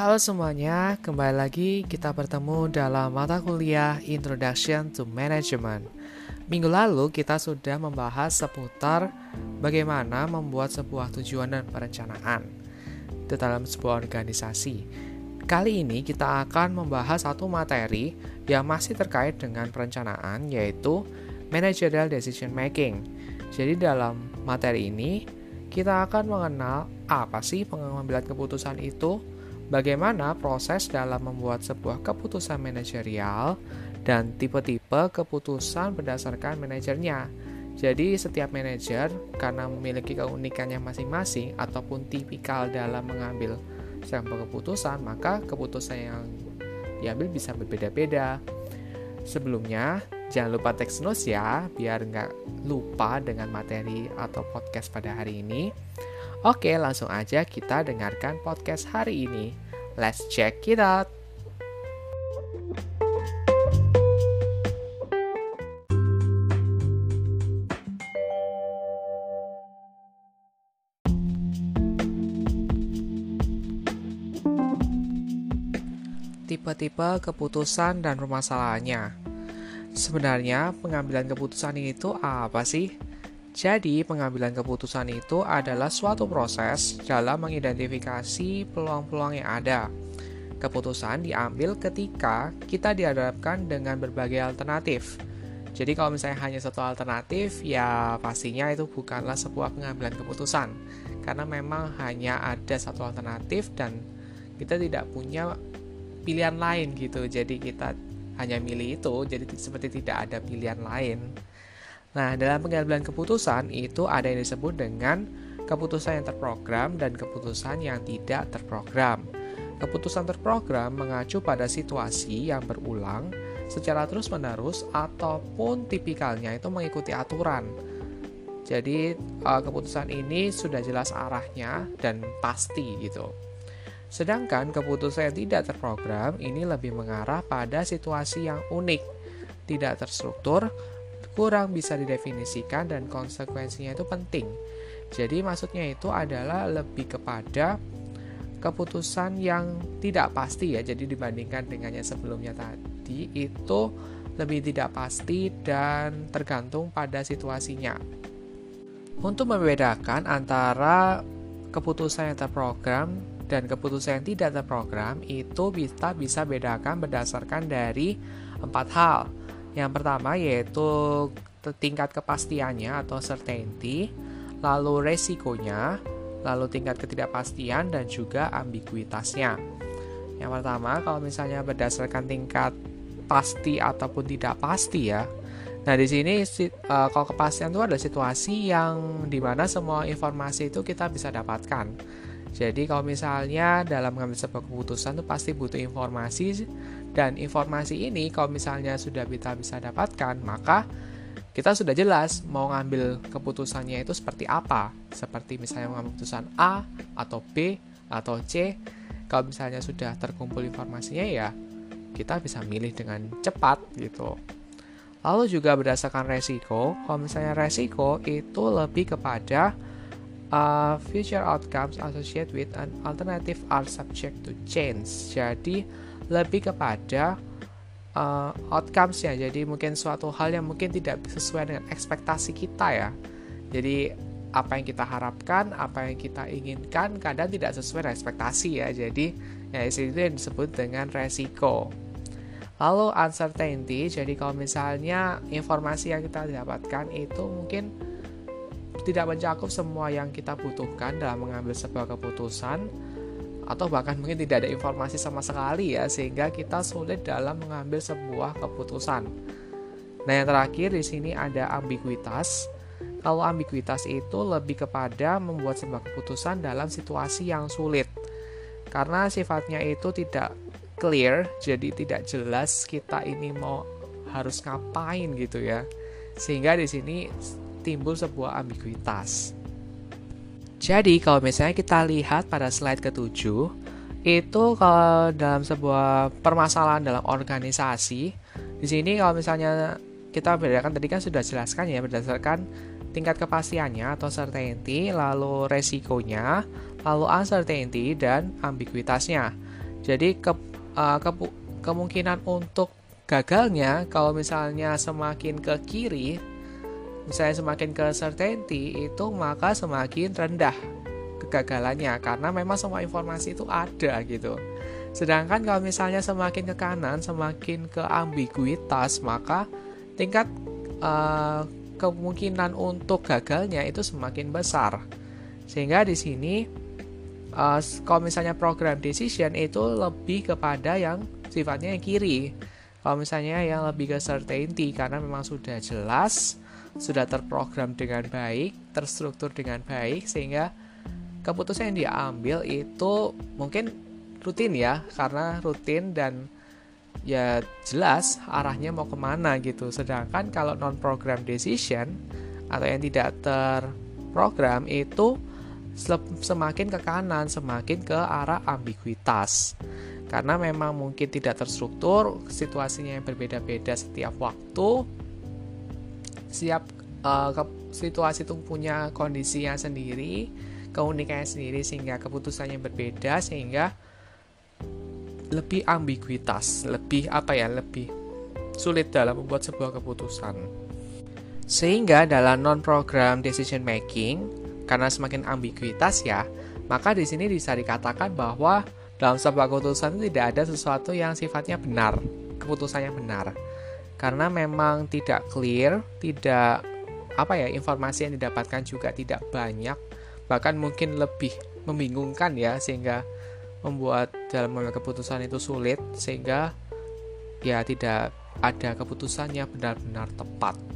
Halo semuanya, kembali lagi kita bertemu dalam mata kuliah Introduction to Management. Minggu lalu kita sudah membahas seputar bagaimana membuat sebuah tujuan dan perencanaan di dalam sebuah organisasi. Kali ini kita akan membahas satu materi yang masih terkait dengan perencanaan yaitu managerial decision making. Jadi dalam materi ini kita akan mengenal apa sih pengambilan keputusan itu, bagaimana proses dalam membuat sebuah keputusan manajerial, dan tipe-tipe keputusan berdasarkan manajernya. Jadi setiap manajer karena memiliki keunikannya masing-masing ataupun tipikal dalam mengambil sebuah keputusan, maka keputusan yang diambil bisa berbeda-beda. Sebelumnya, jangan lupa text notes ya, biar nggak lupa dengan materi atau podcast pada hari ini. Oke, langsung aja kita dengarkan podcast hari ini. Let's check it out! tipe-tipe keputusan dan permasalahannya. Sebenarnya, pengambilan keputusan itu apa sih? Jadi, pengambilan keputusan itu adalah suatu proses dalam mengidentifikasi peluang-peluang yang ada. Keputusan diambil ketika kita dihadapkan dengan berbagai alternatif. Jadi, kalau misalnya hanya satu alternatif, ya pastinya itu bukanlah sebuah pengambilan keputusan, karena memang hanya ada satu alternatif, dan kita tidak punya pilihan lain gitu jadi kita hanya milih itu jadi seperti tidak ada pilihan lain nah dalam pengambilan keputusan itu ada yang disebut dengan keputusan yang terprogram dan keputusan yang tidak terprogram. Keputusan terprogram mengacu pada situasi yang berulang secara terus-menerus ataupun tipikalnya itu mengikuti aturan. Jadi uh, keputusan ini sudah jelas arahnya dan pasti gitu. Sedangkan keputusan yang tidak terprogram ini lebih mengarah pada situasi yang unik, tidak terstruktur, kurang bisa didefinisikan dan konsekuensinya itu penting. Jadi maksudnya itu adalah lebih kepada keputusan yang tidak pasti ya. Jadi dibandingkan dengan yang sebelumnya tadi itu lebih tidak pasti dan tergantung pada situasinya. Untuk membedakan antara keputusan yang terprogram dan keputusan yang tidak terprogram itu kita bisa bedakan berdasarkan dari empat hal. Yang pertama yaitu tingkat kepastiannya atau certainty, lalu resikonya, lalu tingkat ketidakpastian dan juga ambiguitasnya. Yang pertama kalau misalnya berdasarkan tingkat pasti ataupun tidak pasti ya. Nah, di sini uh, kalau kepastian itu adalah situasi yang di mana semua informasi itu kita bisa dapatkan. Jadi kalau misalnya dalam mengambil sebuah keputusan itu pasti butuh informasi dan informasi ini kalau misalnya sudah kita bisa dapatkan maka kita sudah jelas mau ngambil keputusannya itu seperti apa. Seperti misalnya mengambil keputusan A atau B atau C. Kalau misalnya sudah terkumpul informasinya ya kita bisa milih dengan cepat gitu. Lalu juga berdasarkan resiko, kalau misalnya resiko itu lebih kepada uh, future outcomes associated with an alternative are subject to change. Jadi lebih kepada uh, outcomes-nya. Jadi mungkin suatu hal yang mungkin tidak sesuai dengan ekspektasi kita ya. Jadi apa yang kita harapkan, apa yang kita inginkan kadang tidak sesuai dengan ekspektasi ya. Jadi ya itu yang disebut dengan resiko. Lalu uncertainty, jadi kalau misalnya informasi yang kita dapatkan itu mungkin tidak mencakup semua yang kita butuhkan dalam mengambil sebuah keputusan atau bahkan mungkin tidak ada informasi sama sekali ya sehingga kita sulit dalam mengambil sebuah keputusan. Nah, yang terakhir di sini ada ambiguitas. Kalau ambiguitas itu lebih kepada membuat sebuah keputusan dalam situasi yang sulit. Karena sifatnya itu tidak clear, jadi tidak jelas kita ini mau harus ngapain gitu ya. Sehingga di sini timbul sebuah ambiguitas. Jadi kalau misalnya kita lihat pada slide ketujuh, itu kalau dalam sebuah permasalahan dalam organisasi, di sini kalau misalnya kita bedakan tadi kan sudah jelaskan ya berdasarkan tingkat kepastiannya atau certainty, lalu resikonya, lalu uncertainty dan ambiguitasnya. Jadi ke, uh, ke, kemungkinan untuk gagalnya kalau misalnya semakin ke kiri, misalnya semakin ke certainty itu maka semakin rendah kegagalannya karena memang semua informasi itu ada gitu. Sedangkan kalau misalnya semakin ke kanan, semakin ke ambiguitas, maka tingkat uh, kemungkinan untuk gagalnya itu semakin besar. Sehingga di sini uh, kalau misalnya program decision itu lebih kepada yang sifatnya yang kiri. Kalau misalnya yang lebih ke certainty karena memang sudah jelas, sudah terprogram dengan baik, terstruktur dengan baik sehingga keputusan yang diambil itu mungkin rutin ya karena rutin dan ya jelas arahnya mau ke mana gitu. Sedangkan kalau non program decision atau yang tidak terprogram itu semakin ke kanan semakin ke arah ambiguitas. Karena memang mungkin tidak terstruktur situasinya yang berbeda-beda setiap waktu setiap uh, situasi itu punya kondisinya sendiri keunikannya sendiri sehingga keputusannya berbeda sehingga lebih ambiguitas, lebih apa ya, lebih sulit dalam membuat sebuah keputusan. Sehingga dalam non-program decision making, karena semakin ambiguitas ya, maka di sini bisa dikatakan bahwa dalam sebuah keputusan tidak ada sesuatu yang sifatnya benar, keputusannya benar. Karena memang tidak clear, tidak apa ya, informasi yang didapatkan juga tidak banyak, bahkan mungkin lebih membingungkan ya sehingga membuat dalam mengambil keputusan itu sulit sehingga ya tidak ada keputusan yang benar-benar tepat.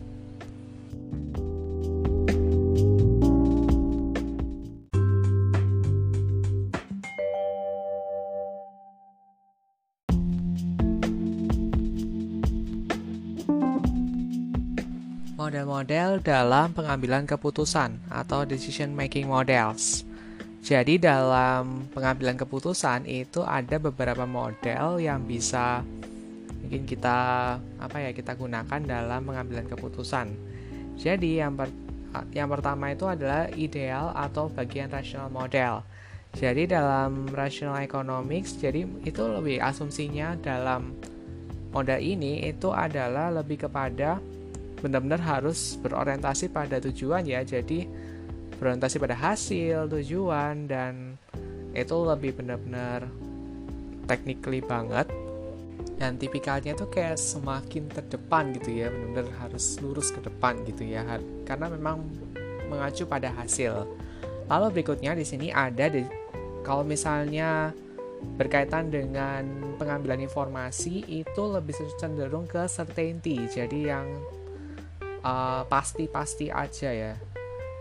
Model-model dalam pengambilan keputusan atau decision making models. Jadi dalam pengambilan keputusan itu ada beberapa model yang bisa mungkin kita apa ya kita gunakan dalam pengambilan keputusan. Jadi yang per, yang pertama itu adalah ideal atau bagian rational model. Jadi dalam rational economics jadi itu lebih asumsinya dalam model ini itu adalah lebih kepada benar-benar harus berorientasi pada tujuan ya. Jadi berorientasi pada hasil, tujuan dan itu lebih benar-benar technically banget. Dan tipikalnya tuh kayak semakin terdepan gitu ya benar-benar harus lurus ke depan gitu ya. Karena memang mengacu pada hasil. Lalu berikutnya di sini ada di kalau misalnya berkaitan dengan pengambilan informasi itu lebih cenderung ke certainty. Jadi yang pasti-pasti uh, aja ya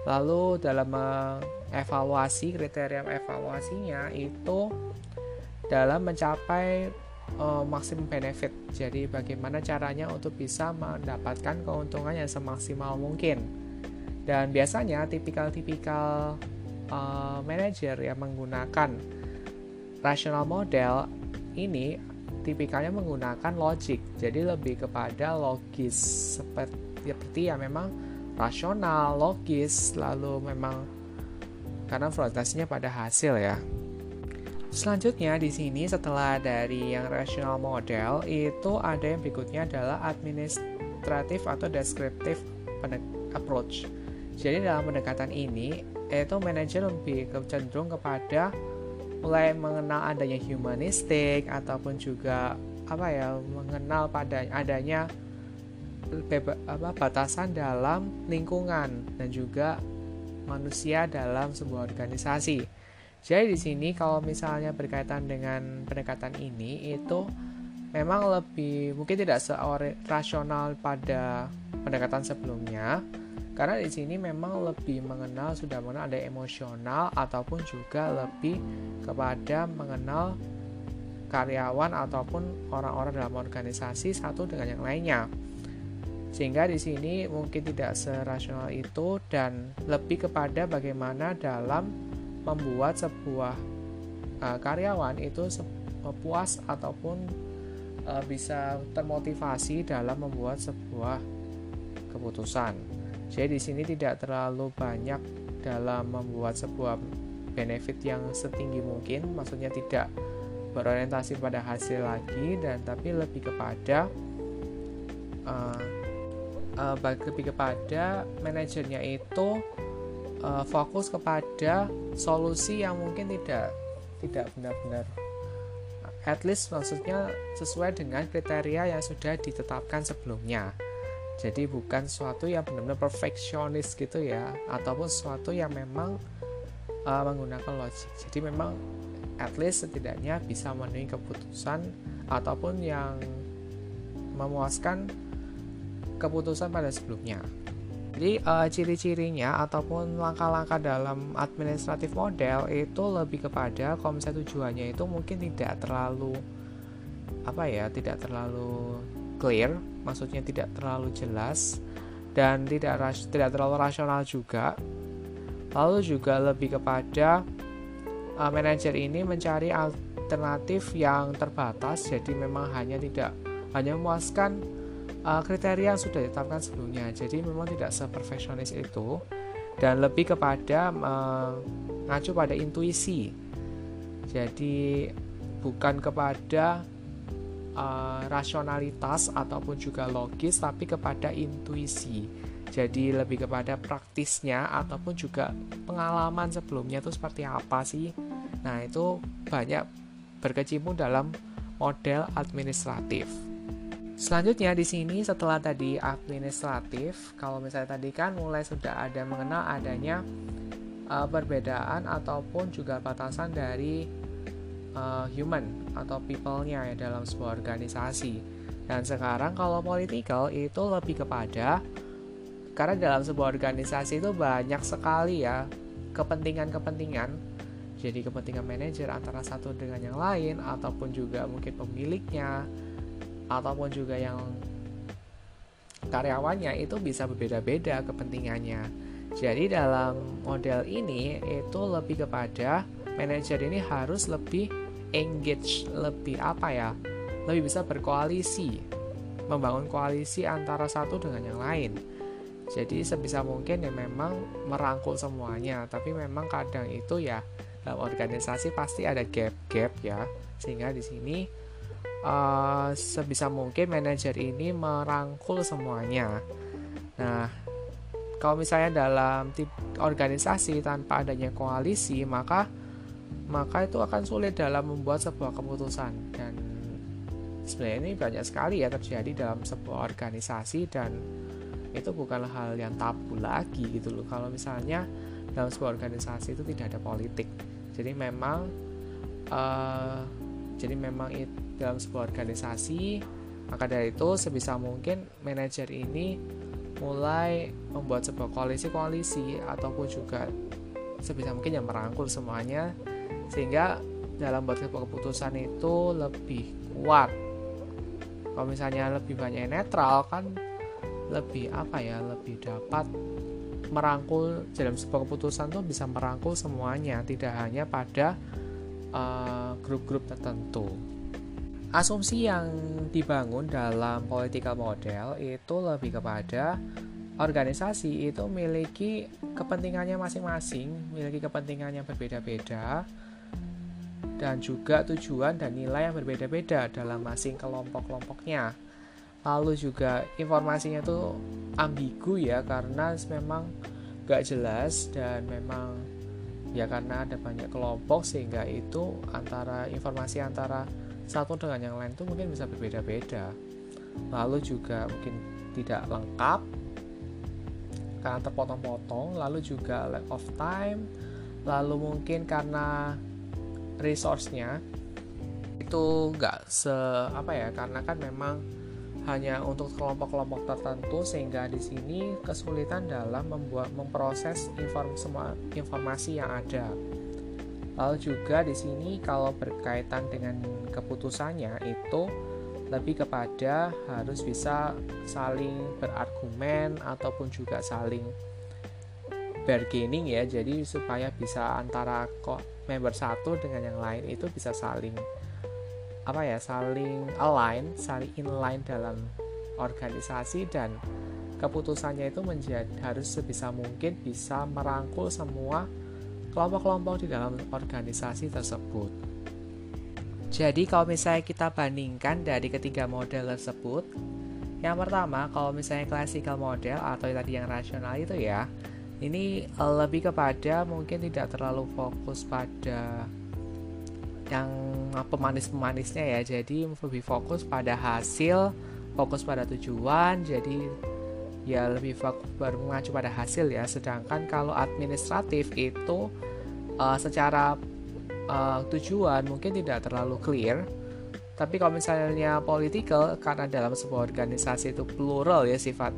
Lalu dalam mengevaluasi kriteria evaluasinya itu dalam mencapai uh, maksimum benefit. Jadi bagaimana caranya untuk bisa mendapatkan keuntungan yang semaksimal mungkin. Dan biasanya tipikal-tipikal uh, manajer yang menggunakan rational model ini tipikalnya menggunakan logic. Jadi lebih kepada logis seperti seperti yang memang rasional, logis, lalu memang karena orientasinya pada hasil ya. Selanjutnya di sini setelah dari yang rational model itu ada yang berikutnya adalah administratif atau descriptive approach. Jadi dalam pendekatan ini itu manajer lebih cenderung kepada mulai mengenal adanya humanistik ataupun juga apa ya mengenal pada adanya apa, batasan dalam lingkungan dan juga manusia dalam sebuah organisasi. Jadi di sini kalau misalnya berkaitan dengan pendekatan ini itu memang lebih mungkin tidak rasional pada pendekatan sebelumnya karena di sini memang lebih mengenal sudah mengenal ada emosional ataupun juga lebih kepada mengenal karyawan ataupun orang-orang dalam organisasi satu dengan yang lainnya. Sehingga di sini mungkin tidak serasional itu dan lebih kepada bagaimana dalam membuat sebuah uh, karyawan itu puas ataupun uh, bisa termotivasi dalam membuat sebuah keputusan. Jadi di sini tidak terlalu banyak dalam membuat sebuah benefit yang setinggi mungkin, maksudnya tidak berorientasi pada hasil lagi dan tapi lebih kepada uh, uh, lebih kepada manajernya itu uh, fokus kepada solusi yang mungkin tidak tidak benar-benar. At least maksudnya sesuai dengan kriteria yang sudah ditetapkan sebelumnya. Jadi bukan sesuatu yang benar-benar perfeksionis gitu ya ataupun sesuatu yang memang uh, menggunakan logik jadi memang at least setidaknya bisa memenuhi keputusan ataupun yang memuaskan keputusan pada sebelumnya jadi uh, ciri-cirinya ataupun langkah-langkah dalam administratif model itu lebih kepada kalau misalnya tujuannya itu mungkin tidak terlalu apa ya, tidak terlalu clear, maksudnya tidak terlalu jelas dan tidak ras tidak terlalu rasional juga. Lalu juga lebih kepada uh, manajer ini mencari alternatif yang terbatas, jadi memang hanya tidak hanya memuaskan uh, kriteria yang sudah ditetapkan sebelumnya. Jadi memang tidak seperfeksionis itu dan lebih kepada mengacu uh, pada intuisi. Jadi bukan kepada uh, rasionalitas ataupun juga logis tapi kepada intuisi. Jadi lebih kepada praktisnya ataupun juga pengalaman sebelumnya itu seperti apa sih. Nah, itu banyak berkecimpung dalam model administratif. Selanjutnya di sini setelah tadi administratif, kalau misalnya tadi kan mulai sudah ada mengenal adanya uh, perbedaan ataupun juga batasan dari uh, human atau people-nya ya dalam sebuah organisasi. Dan sekarang kalau political itu lebih kepada karena dalam sebuah organisasi itu banyak sekali ya kepentingan-kepentingan jadi kepentingan manajer antara satu dengan yang lain ataupun juga mungkin pemiliknya ataupun juga yang karyawannya itu bisa berbeda-beda kepentingannya. Jadi dalam model ini itu lebih kepada manajer ini harus lebih engage, lebih apa ya? Lebih bisa berkoalisi, membangun koalisi antara satu dengan yang lain. Jadi sebisa mungkin ya memang merangkul semuanya, tapi memang kadang itu ya dalam organisasi pasti ada gap-gap ya. Sehingga di sini uh, sebisa mungkin manajer ini merangkul semuanya. Nah, kalau misalnya dalam tip organisasi tanpa adanya koalisi, maka maka itu akan sulit dalam membuat sebuah keputusan. Dan sebenarnya ini banyak sekali ya terjadi dalam sebuah organisasi dan itu bukanlah hal yang tabu lagi gitu loh. Kalau misalnya dalam sebuah organisasi itu tidak ada politik. Jadi memang uh, jadi memang itu dalam sebuah organisasi maka dari itu sebisa mungkin manajer ini mulai membuat sebuah koalisi-koalisi ataupun juga sebisa mungkin yang merangkul semuanya sehingga dalam buat sebuah keputusan itu lebih kuat. Kalau misalnya lebih banyak netral kan lebih apa ya lebih dapat merangkul dalam sebuah keputusan tuh bisa merangkul semuanya tidak hanya pada eh, grup-grup uh, tertentu Asumsi yang dibangun dalam political model itu lebih kepada organisasi itu memiliki kepentingannya masing-masing, memiliki kepentingan yang berbeda-beda, dan juga tujuan dan nilai yang berbeda-beda dalam masing kelompok-kelompoknya. Lalu juga informasinya itu ambigu ya karena memang gak jelas dan memang ya karena ada banyak kelompok sehingga itu antara informasi antara satu dengan yang lain itu mungkin bisa berbeda-beda. Lalu juga mungkin tidak lengkap karena terpotong-potong lalu juga lack of time lalu mungkin karena resource-nya itu enggak se apa ya karena kan memang hanya untuk kelompok-kelompok tertentu sehingga di sini kesulitan dalam membuat memproses inform semua informasi yang ada. Lalu juga di sini kalau berkaitan dengan keputusannya itu lebih kepada harus bisa saling berargumen ataupun juga saling bargaining ya. Jadi supaya bisa antara member satu dengan yang lain itu bisa saling apa ya, saling align, saling inline dalam organisasi dan keputusannya itu menjadi harus sebisa mungkin bisa merangkul semua kelompok-kelompok di dalam organisasi tersebut. Jadi kalau misalnya kita bandingkan dari ketiga model tersebut, yang pertama kalau misalnya classical model atau tadi yang rasional itu ya, ini eh, lebih kepada mungkin tidak terlalu fokus pada yang pemanis-pemanisnya ya. Jadi lebih fokus pada hasil, fokus pada tujuan. Jadi ya lebih fokus mengacu pada hasil ya. Sedangkan kalau administratif itu uh, secara uh, tujuan mungkin tidak terlalu clear tapi kalau misalnya political karena dalam sebuah organisasi itu plural ya sifat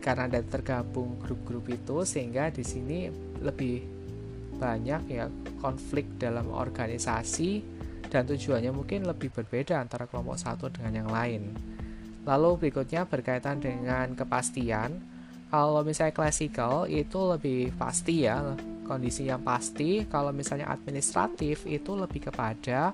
karena ada tergabung grup-grup itu sehingga di sini lebih banyak ya konflik dalam organisasi dan tujuannya mungkin lebih berbeda antara kelompok satu dengan yang lain. Lalu berikutnya berkaitan dengan kepastian. Kalau misalnya classical itu lebih pasti ya, kondisi yang pasti kalau misalnya administratif itu lebih kepada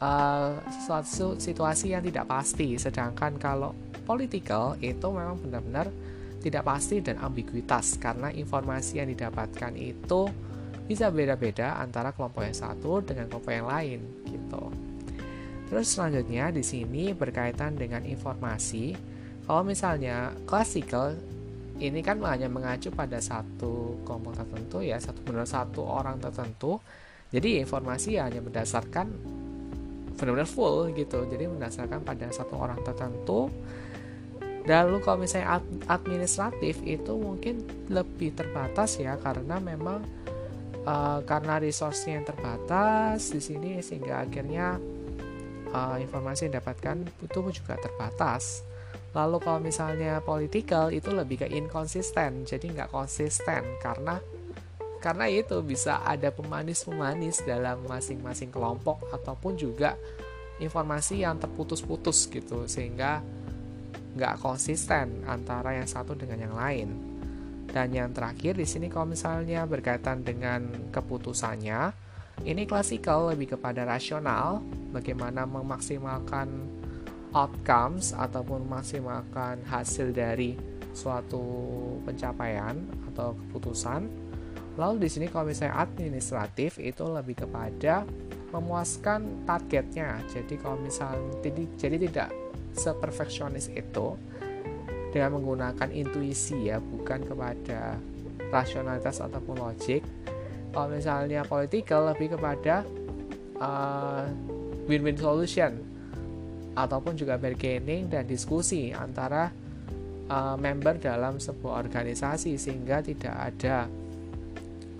uh, suatu situasi yang tidak pasti sedangkan kalau political itu memang benar-benar tidak pasti dan ambiguitas karena informasi yang didapatkan itu bisa beda-beda antara kelompok yang satu dengan kelompok yang lain gitu. Terus selanjutnya di sini berkaitan dengan informasi. Kalau misalnya classical ini kan hanya mengacu pada satu kelompok tertentu ya satu benar satu orang tertentu jadi informasi ya hanya berdasarkan benar-benar full gitu jadi berdasarkan pada satu orang tertentu lalu kalau misalnya administratif itu mungkin lebih terbatas ya karena memang uh, karena resource-nya yang terbatas di sini sehingga akhirnya uh, informasi yang didapatkan itu juga terbatas Lalu kalau misalnya political itu lebih ke inkonsisten, jadi nggak konsisten karena karena itu bisa ada pemanis-pemanis dalam masing-masing kelompok ataupun juga informasi yang terputus-putus gitu sehingga nggak konsisten antara yang satu dengan yang lain. Dan yang terakhir di sini kalau misalnya berkaitan dengan keputusannya, ini klasikal lebih kepada rasional, bagaimana memaksimalkan outcomes ataupun memaksimalkan hasil dari suatu pencapaian atau keputusan. Lalu di sini kalau misalnya administratif itu lebih kepada memuaskan targetnya. Jadi kalau misalnya jadi, jadi tidak seperfeksionis itu dengan menggunakan intuisi ya, bukan kepada rasionalitas ataupun logik. Kalau misalnya political lebih kepada uh, win-win solution ataupun juga bargaining dan diskusi antara uh, member dalam sebuah organisasi sehingga tidak ada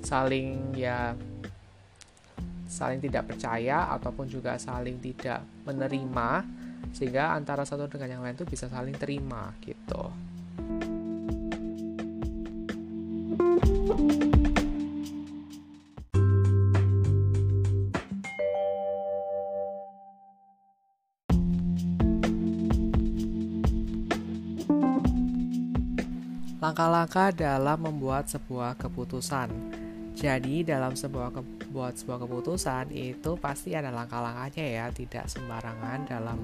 saling ya saling tidak percaya ataupun juga saling tidak menerima sehingga antara satu dengan yang lain itu bisa saling terima gitu. Langkah-langkah dalam membuat sebuah keputusan. Jadi dalam sebuah ke buat sebuah keputusan itu pasti ada langkah-langkahnya ya, tidak sembarangan dalam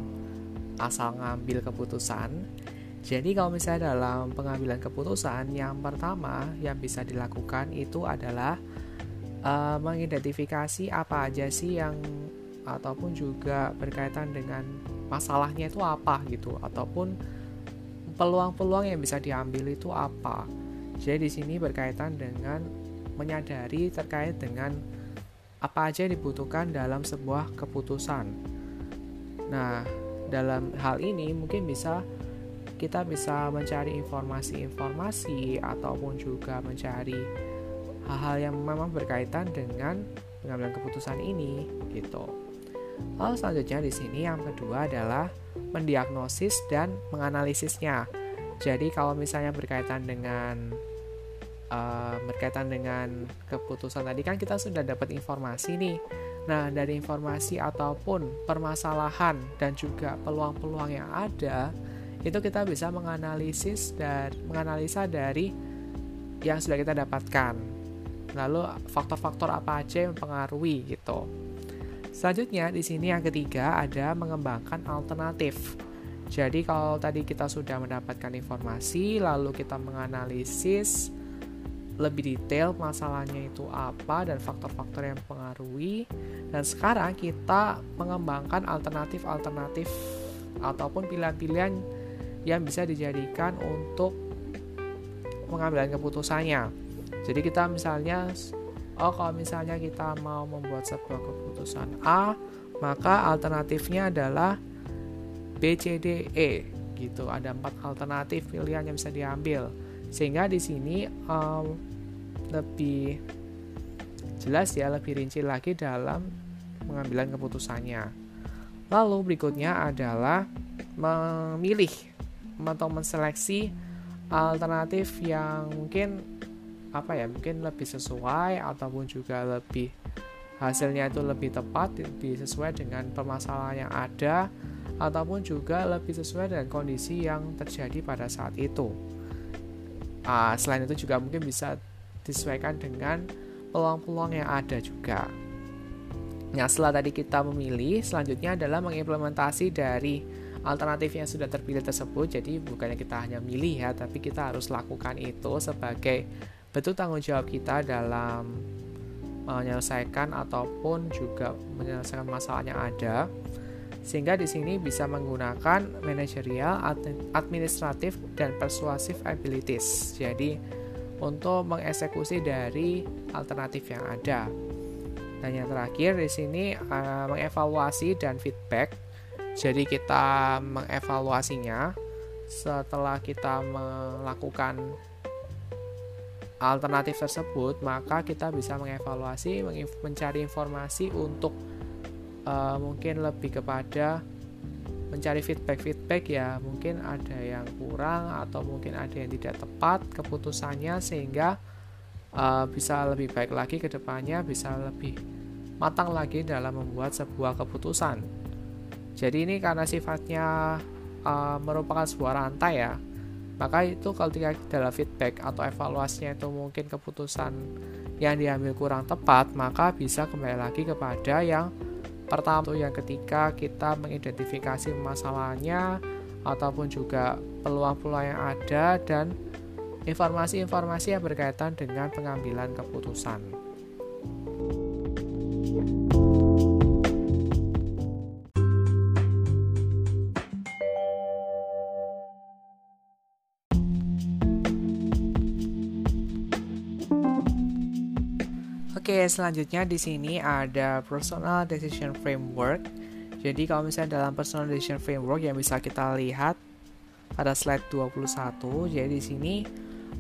asal ngambil keputusan. Jadi kalau misalnya dalam pengambilan keputusan yang pertama yang bisa dilakukan itu adalah uh, mengidentifikasi apa aja sih yang ataupun juga berkaitan dengan masalahnya itu apa gitu ataupun peluang-peluang yang bisa diambil itu apa. Jadi di sini berkaitan dengan menyadari terkait dengan apa aja yang dibutuhkan dalam sebuah keputusan. Nah, dalam hal ini mungkin bisa kita bisa mencari informasi-informasi ataupun juga mencari hal-hal yang memang berkaitan dengan pengambilan keputusan ini gitu. Lalu selanjutnya di sini yang kedua adalah mendiagnosis dan menganalisisnya. Jadi kalau misalnya berkaitan dengan uh, berkaitan dengan keputusan tadi kan kita sudah dapat informasi nih. Nah, dari informasi ataupun permasalahan dan juga peluang-peluang yang ada, itu kita bisa menganalisis dan menganalisa dari yang sudah kita dapatkan. Lalu faktor-faktor apa aja yang mempengaruhi gitu. Selanjutnya di sini yang ketiga ada mengembangkan alternatif. Jadi kalau tadi kita sudah mendapatkan informasi lalu kita menganalisis lebih detail masalahnya itu apa dan faktor-faktor yang mempengaruhi. Dan sekarang kita mengembangkan alternatif-alternatif ataupun pilihan-pilihan yang bisa dijadikan untuk pengambilan keputusannya. Jadi kita misalnya oh kalau misalnya kita mau membuat sebuah keputusan A maka alternatifnya adalah B, C, D, E gitu. Ada empat alternatif pilihan yang bisa diambil sehingga di sini um, lebih jelas ya lebih rinci lagi dalam pengambilan keputusannya. Lalu berikutnya adalah memilih atau menseleksi alternatif yang mungkin apa ya mungkin lebih sesuai ataupun juga lebih hasilnya itu lebih tepat lebih sesuai dengan permasalahan yang ada ataupun juga lebih sesuai dengan kondisi yang terjadi pada saat itu uh, selain itu juga mungkin bisa disesuaikan dengan peluang-peluang yang ada juga. Nah, setelah tadi kita memilih, selanjutnya adalah mengimplementasi dari alternatif yang sudah terpilih tersebut. Jadi bukannya kita hanya milih ya, tapi kita harus lakukan itu sebagai bentuk tanggung jawab kita dalam menyelesaikan ataupun juga menyelesaikan masalah yang ada sehingga di sini bisa menggunakan manajerial, administratif, dan persuasif abilities. Jadi untuk mengeksekusi dari alternatif yang ada. Dan yang terakhir di sini uh, mengevaluasi dan feedback. Jadi kita mengevaluasinya setelah kita melakukan alternatif tersebut, maka kita bisa mengevaluasi, mencari informasi untuk uh, mungkin lebih kepada mencari feedback-feedback ya. Mungkin ada yang kurang atau mungkin ada yang tidak tepat keputusannya sehingga uh, bisa lebih baik lagi ke depannya bisa lebih matang lagi dalam membuat sebuah keputusan. Jadi ini karena sifatnya uh, merupakan sebuah rantai ya. Maka itu tidak dalam feedback atau evaluasinya itu mungkin keputusan yang diambil kurang tepat maka bisa kembali lagi kepada yang Pertama yang ketika kita mengidentifikasi masalahnya ataupun juga peluang-peluang yang ada dan informasi-informasi yang berkaitan dengan pengambilan keputusan. Selanjutnya di sini ada personal decision framework. Jadi kalau misalnya dalam personal decision framework yang bisa kita lihat pada slide 21, jadi di sini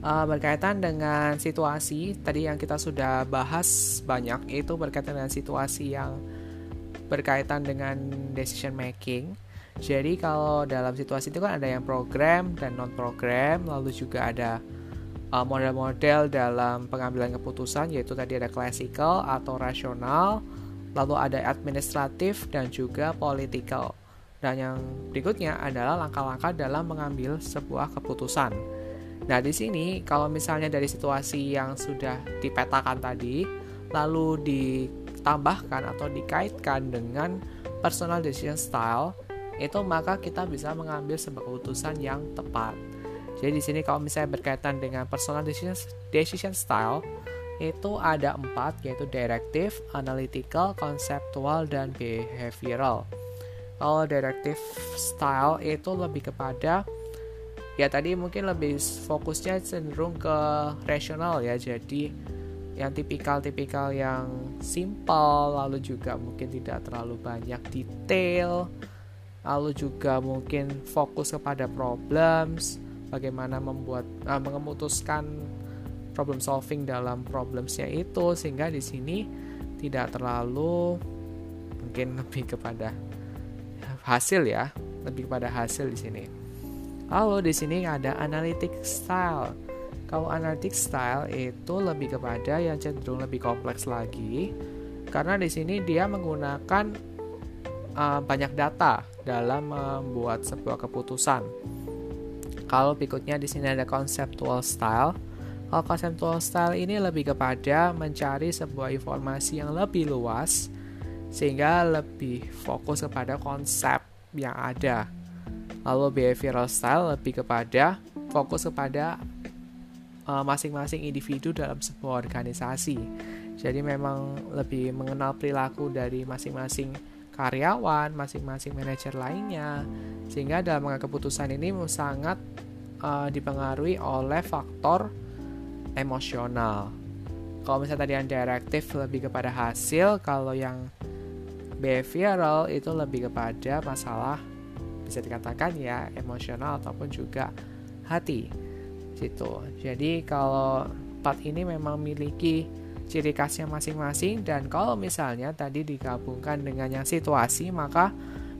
uh, berkaitan dengan situasi tadi yang kita sudah bahas banyak itu berkaitan dengan situasi yang berkaitan dengan decision making. Jadi kalau dalam situasi itu kan ada yang program dan non program, lalu juga ada model-model dalam pengambilan keputusan yaitu tadi ada classical atau rasional, lalu ada administratif dan juga political. Dan yang berikutnya adalah langkah-langkah dalam mengambil sebuah keputusan. Nah, di sini kalau misalnya dari situasi yang sudah dipetakan tadi, lalu ditambahkan atau dikaitkan dengan personal decision style, itu maka kita bisa mengambil sebuah keputusan yang tepat. Jadi di sini kalau misalnya berkaitan dengan personal decision, decision style itu ada empat yaitu directive, analytical, conceptual, dan behavioral. Kalau directive style itu lebih kepada ya tadi mungkin lebih fokusnya cenderung ke rasional ya jadi yang tipikal-tipikal yang simple lalu juga mungkin tidak terlalu banyak detail lalu juga mungkin fokus kepada problems bagaimana membuat uh, memutuskan problem solving dalam problemsnya itu sehingga di sini tidak terlalu mungkin lebih kepada hasil ya lebih kepada hasil di sini. Lalu di sini ada analytic style. Kalau analytic style itu lebih kepada yang cenderung lebih kompleks lagi karena di sini dia menggunakan uh, banyak data dalam membuat sebuah keputusan kalau berikutnya di sini ada conceptual style. Kalau conceptual style ini lebih kepada mencari sebuah informasi yang lebih luas sehingga lebih fokus kepada konsep yang ada. Lalu behavioral style lebih kepada fokus kepada uh, masing-masing individu dalam sebuah organisasi. Jadi memang lebih mengenal perilaku dari masing-masing karyawan, masing-masing manajer lainnya, sehingga dalam mengambil keputusan ini sangat uh, dipengaruhi oleh faktor emosional. Kalau misalnya tadi yang direktif lebih kepada hasil, kalau yang behavioral itu lebih kepada masalah bisa dikatakan ya emosional ataupun juga hati gitu. Jadi kalau empat ini memang memiliki ciri khasnya masing-masing dan kalau misalnya tadi digabungkan dengan yang situasi maka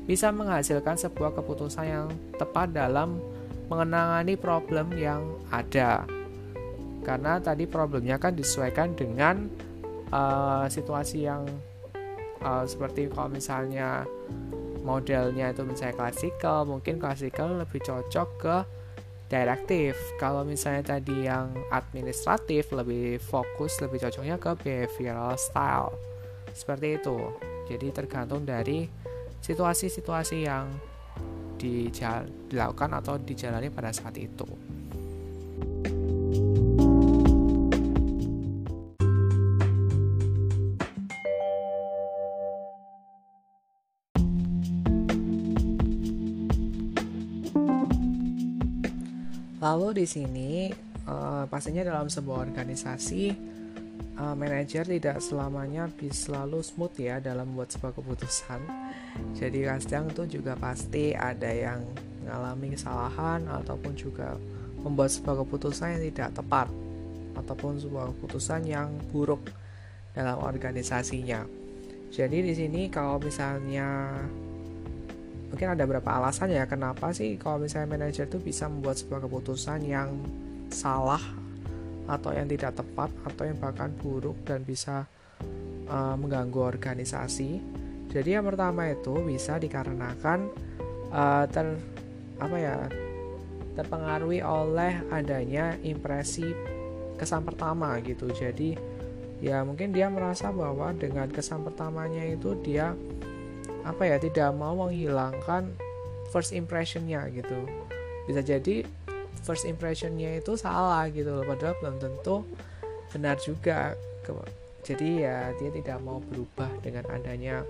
bisa menghasilkan sebuah keputusan yang tepat dalam mengenangani problem yang ada. Karena tadi problemnya kan disesuaikan dengan uh, situasi yang uh, seperti kalau misalnya modelnya itu misalnya klasikal mungkin klasikal lebih cocok ke direktif kalau misalnya tadi yang administratif lebih fokus lebih cocoknya ke behavioral style. Seperti itu. Jadi tergantung dari situasi-situasi yang dilakukan atau dijalani pada saat itu. Di sini uh, pastinya dalam sebuah organisasi uh, manajer tidak selamanya bisa selalu smooth ya dalam membuat sebuah keputusan. Jadi kadang itu juga pasti ada yang mengalami kesalahan ataupun juga membuat sebuah keputusan yang tidak tepat ataupun sebuah keputusan yang buruk dalam organisasinya. Jadi di sini kalau misalnya mungkin ada beberapa alasan ya kenapa sih kalau misalnya manajer itu bisa membuat sebuah keputusan yang salah atau yang tidak tepat atau yang bahkan buruk dan bisa uh, mengganggu organisasi. Jadi yang pertama itu bisa dikarenakan uh, ter apa ya terpengaruhi oleh adanya impresi kesan pertama gitu. Jadi ya mungkin dia merasa bahwa dengan kesan pertamanya itu dia apa ya tidak mau menghilangkan first impressionnya gitu. Bisa jadi first impressionnya itu salah gitu loh padahal belum tentu benar juga. Jadi ya dia tidak mau berubah dengan adanya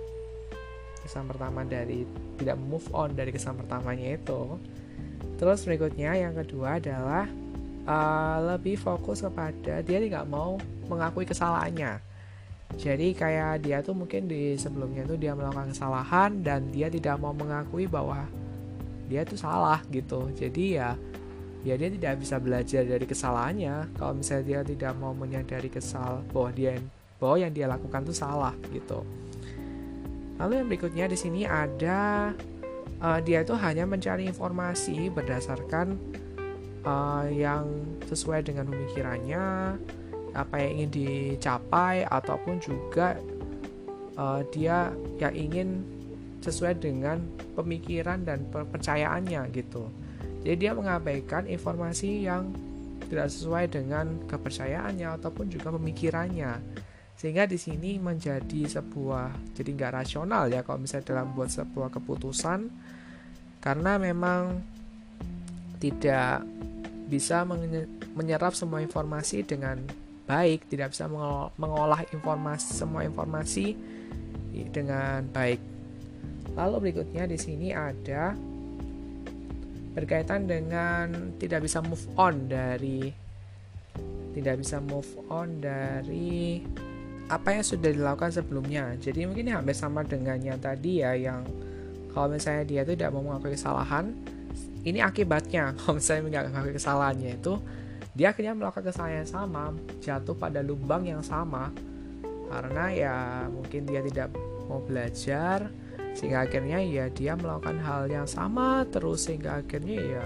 kesan pertama dari tidak move on dari kesan pertamanya itu. Terus berikutnya yang kedua adalah uh, lebih fokus kepada dia tidak mau mengakui kesalahannya jadi kayak dia tuh mungkin di sebelumnya tuh dia melakukan kesalahan dan dia tidak mau mengakui bahwa dia tuh salah gitu. Jadi ya ya dia tidak bisa belajar dari kesalahannya kalau misalnya dia tidak mau menyadari kesal bahwa dia bahwa yang dia lakukan tuh salah gitu. Lalu yang berikutnya di sini ada uh, dia itu hanya mencari informasi berdasarkan uh, yang sesuai dengan pemikirannya apa yang ingin dicapai ataupun juga uh, dia yang ingin sesuai dengan pemikiran dan kepercayaannya gitu. Jadi dia mengabaikan informasi yang tidak sesuai dengan kepercayaannya ataupun juga pemikirannya. Sehingga di sini menjadi sebuah jadi nggak rasional ya kalau misalnya dalam buat sebuah keputusan karena memang tidak bisa menyerap semua informasi dengan baik, tidak bisa mengolah informasi semua informasi dengan baik. Lalu berikutnya di sini ada berkaitan dengan tidak bisa move on dari tidak bisa move on dari apa yang sudah dilakukan sebelumnya. Jadi mungkin hampir sama dengan yang tadi ya yang kalau misalnya dia tidak mau mengakui kesalahan, ini akibatnya kalau misalnya mengakui kesalahannya itu dia akhirnya melakukan kesalahan yang sama jatuh pada lubang yang sama. Karena ya mungkin dia tidak mau belajar sehingga akhirnya ya dia melakukan hal yang sama terus sehingga akhirnya ya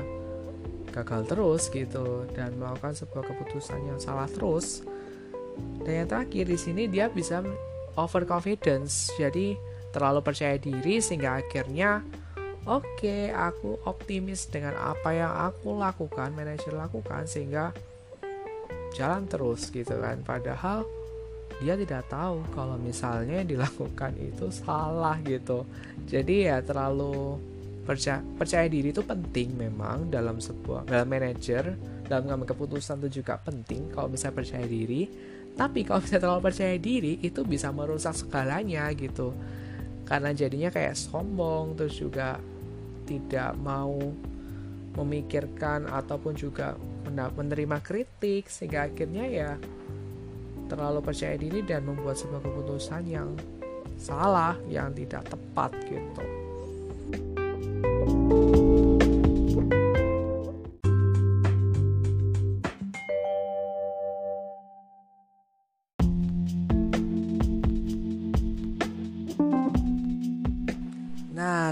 gagal terus gitu dan melakukan sebuah keputusan yang salah terus. Dan yang terakhir di sini dia bisa over confidence jadi terlalu percaya diri sehingga akhirnya Oke, aku optimis dengan apa yang aku lakukan, manajer lakukan sehingga jalan terus gitu kan. Padahal dia tidak tahu kalau misalnya yang dilakukan itu salah gitu. Jadi ya terlalu percaya, percaya diri itu penting memang dalam sebuah dalam manajer dalam mengambil keputusan itu juga penting kalau bisa percaya diri tapi kalau bisa terlalu percaya diri itu bisa merusak segalanya gitu karena jadinya kayak sombong terus juga tidak mau memikirkan ataupun juga menerima kritik sehingga akhirnya ya terlalu percaya diri dan membuat sebuah keputusan yang salah yang tidak tepat gitu. Nah,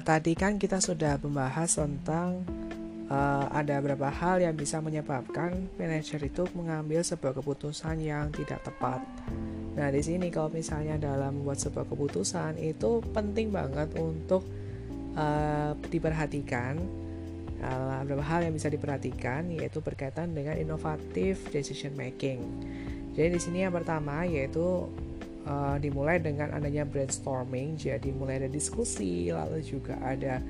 tadi kan kita sudah membahas tentang uh, ada beberapa hal yang bisa menyebabkan manajer itu mengambil sebuah keputusan yang tidak tepat. Nah, di sini kalau misalnya dalam membuat sebuah keputusan itu penting banget untuk uh, diperhatikan uh, beberapa hal yang bisa diperhatikan yaitu berkaitan dengan inovatif decision making. Jadi di sini yang pertama yaitu uh, dimulai dengan adanya brainstorming jadi mulai ada diskusi lalu juga ada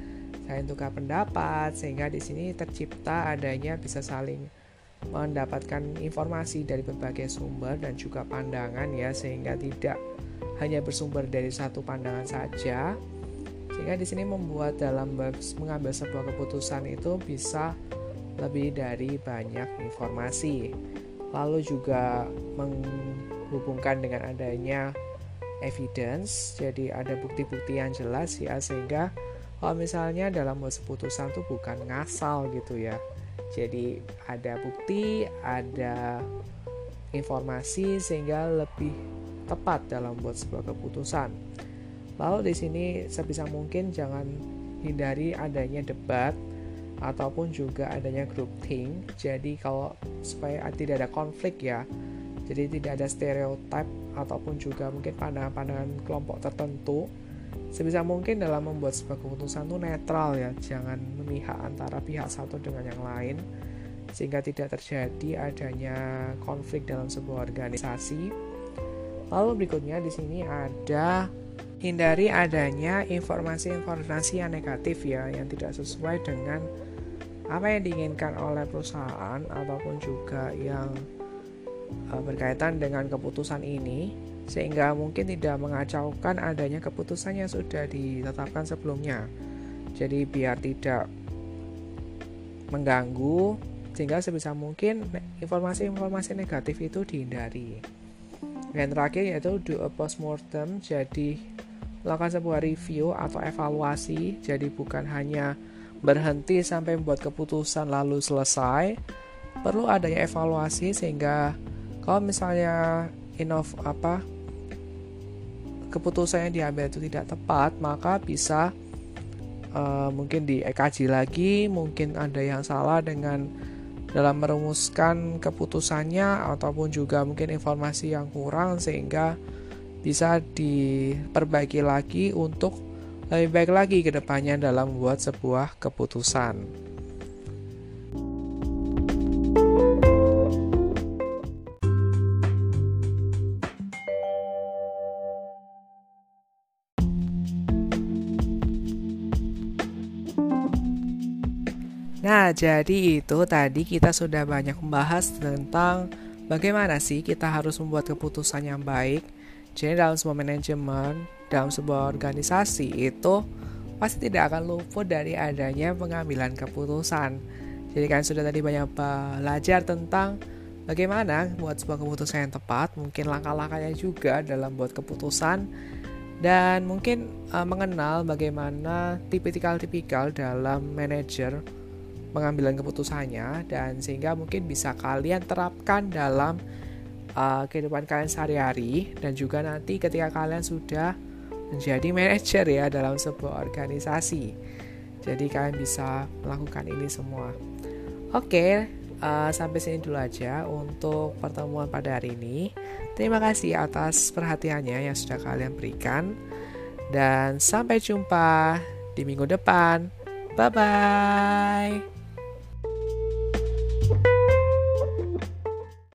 saling tukar pendapat sehingga di sini tercipta adanya bisa saling mendapatkan informasi dari berbagai sumber dan juga pandangan ya sehingga tidak hanya bersumber dari satu pandangan saja. Sehingga di sini membuat dalam mengambil sebuah keputusan itu bisa lebih dari banyak informasi. Lalu juga meng hubungkan dengan adanya evidence jadi ada bukti-bukti yang jelas ya sehingga kalau misalnya dalam keputusan tuh bukan ngasal gitu ya. Jadi ada bukti ada informasi sehingga lebih tepat dalam buat sebuah keputusan. Lalu di sini sebisa mungkin jangan hindari adanya debat ataupun juga adanya group think jadi kalau supaya tidak ada konflik ya jadi tidak ada stereotip ataupun juga mungkin pandangan-pandangan kelompok tertentu. Sebisa mungkin dalam membuat sebuah keputusan itu netral ya, jangan memihak antara pihak satu dengan yang lain sehingga tidak terjadi adanya konflik dalam sebuah organisasi. Lalu berikutnya di sini ada hindari adanya informasi-informasi yang negatif ya yang tidak sesuai dengan apa yang diinginkan oleh perusahaan ataupun juga yang berkaitan dengan keputusan ini sehingga mungkin tidak mengacaukan adanya keputusan yang sudah ditetapkan sebelumnya. Jadi biar tidak mengganggu sehingga sebisa mungkin informasi-informasi negatif itu dihindari. Dan terakhir yaitu do a postmortem jadi lakukan sebuah review atau evaluasi jadi bukan hanya berhenti sampai membuat keputusan lalu selesai perlu adanya evaluasi sehingga kalau misalnya inov apa keputusan yang diambil itu tidak tepat maka bisa uh, mungkin dikaji lagi mungkin ada yang salah dengan dalam merumuskan keputusannya ataupun juga mungkin informasi yang kurang sehingga bisa diperbaiki lagi untuk lebih baik lagi ke depannya dalam membuat sebuah keputusan. Nah, jadi itu tadi kita sudah banyak membahas tentang bagaimana sih kita harus membuat keputusan yang baik. Jadi dalam sebuah manajemen, dalam sebuah organisasi itu pasti tidak akan luput dari adanya pengambilan keputusan. Jadi kan sudah tadi banyak belajar tentang bagaimana buat sebuah keputusan yang tepat, mungkin langkah-langkahnya juga dalam buat keputusan dan mungkin uh, mengenal bagaimana tipikal-tipikal dalam manajer pengambilan keputusannya dan sehingga mungkin bisa kalian terapkan dalam uh, kehidupan kalian sehari-hari dan juga nanti ketika kalian sudah menjadi manajer ya dalam sebuah organisasi. Jadi kalian bisa melakukan ini semua. Oke, uh, sampai sini dulu aja untuk pertemuan pada hari ini. Terima kasih atas perhatiannya yang sudah kalian berikan dan sampai jumpa di minggu depan. Bye bye.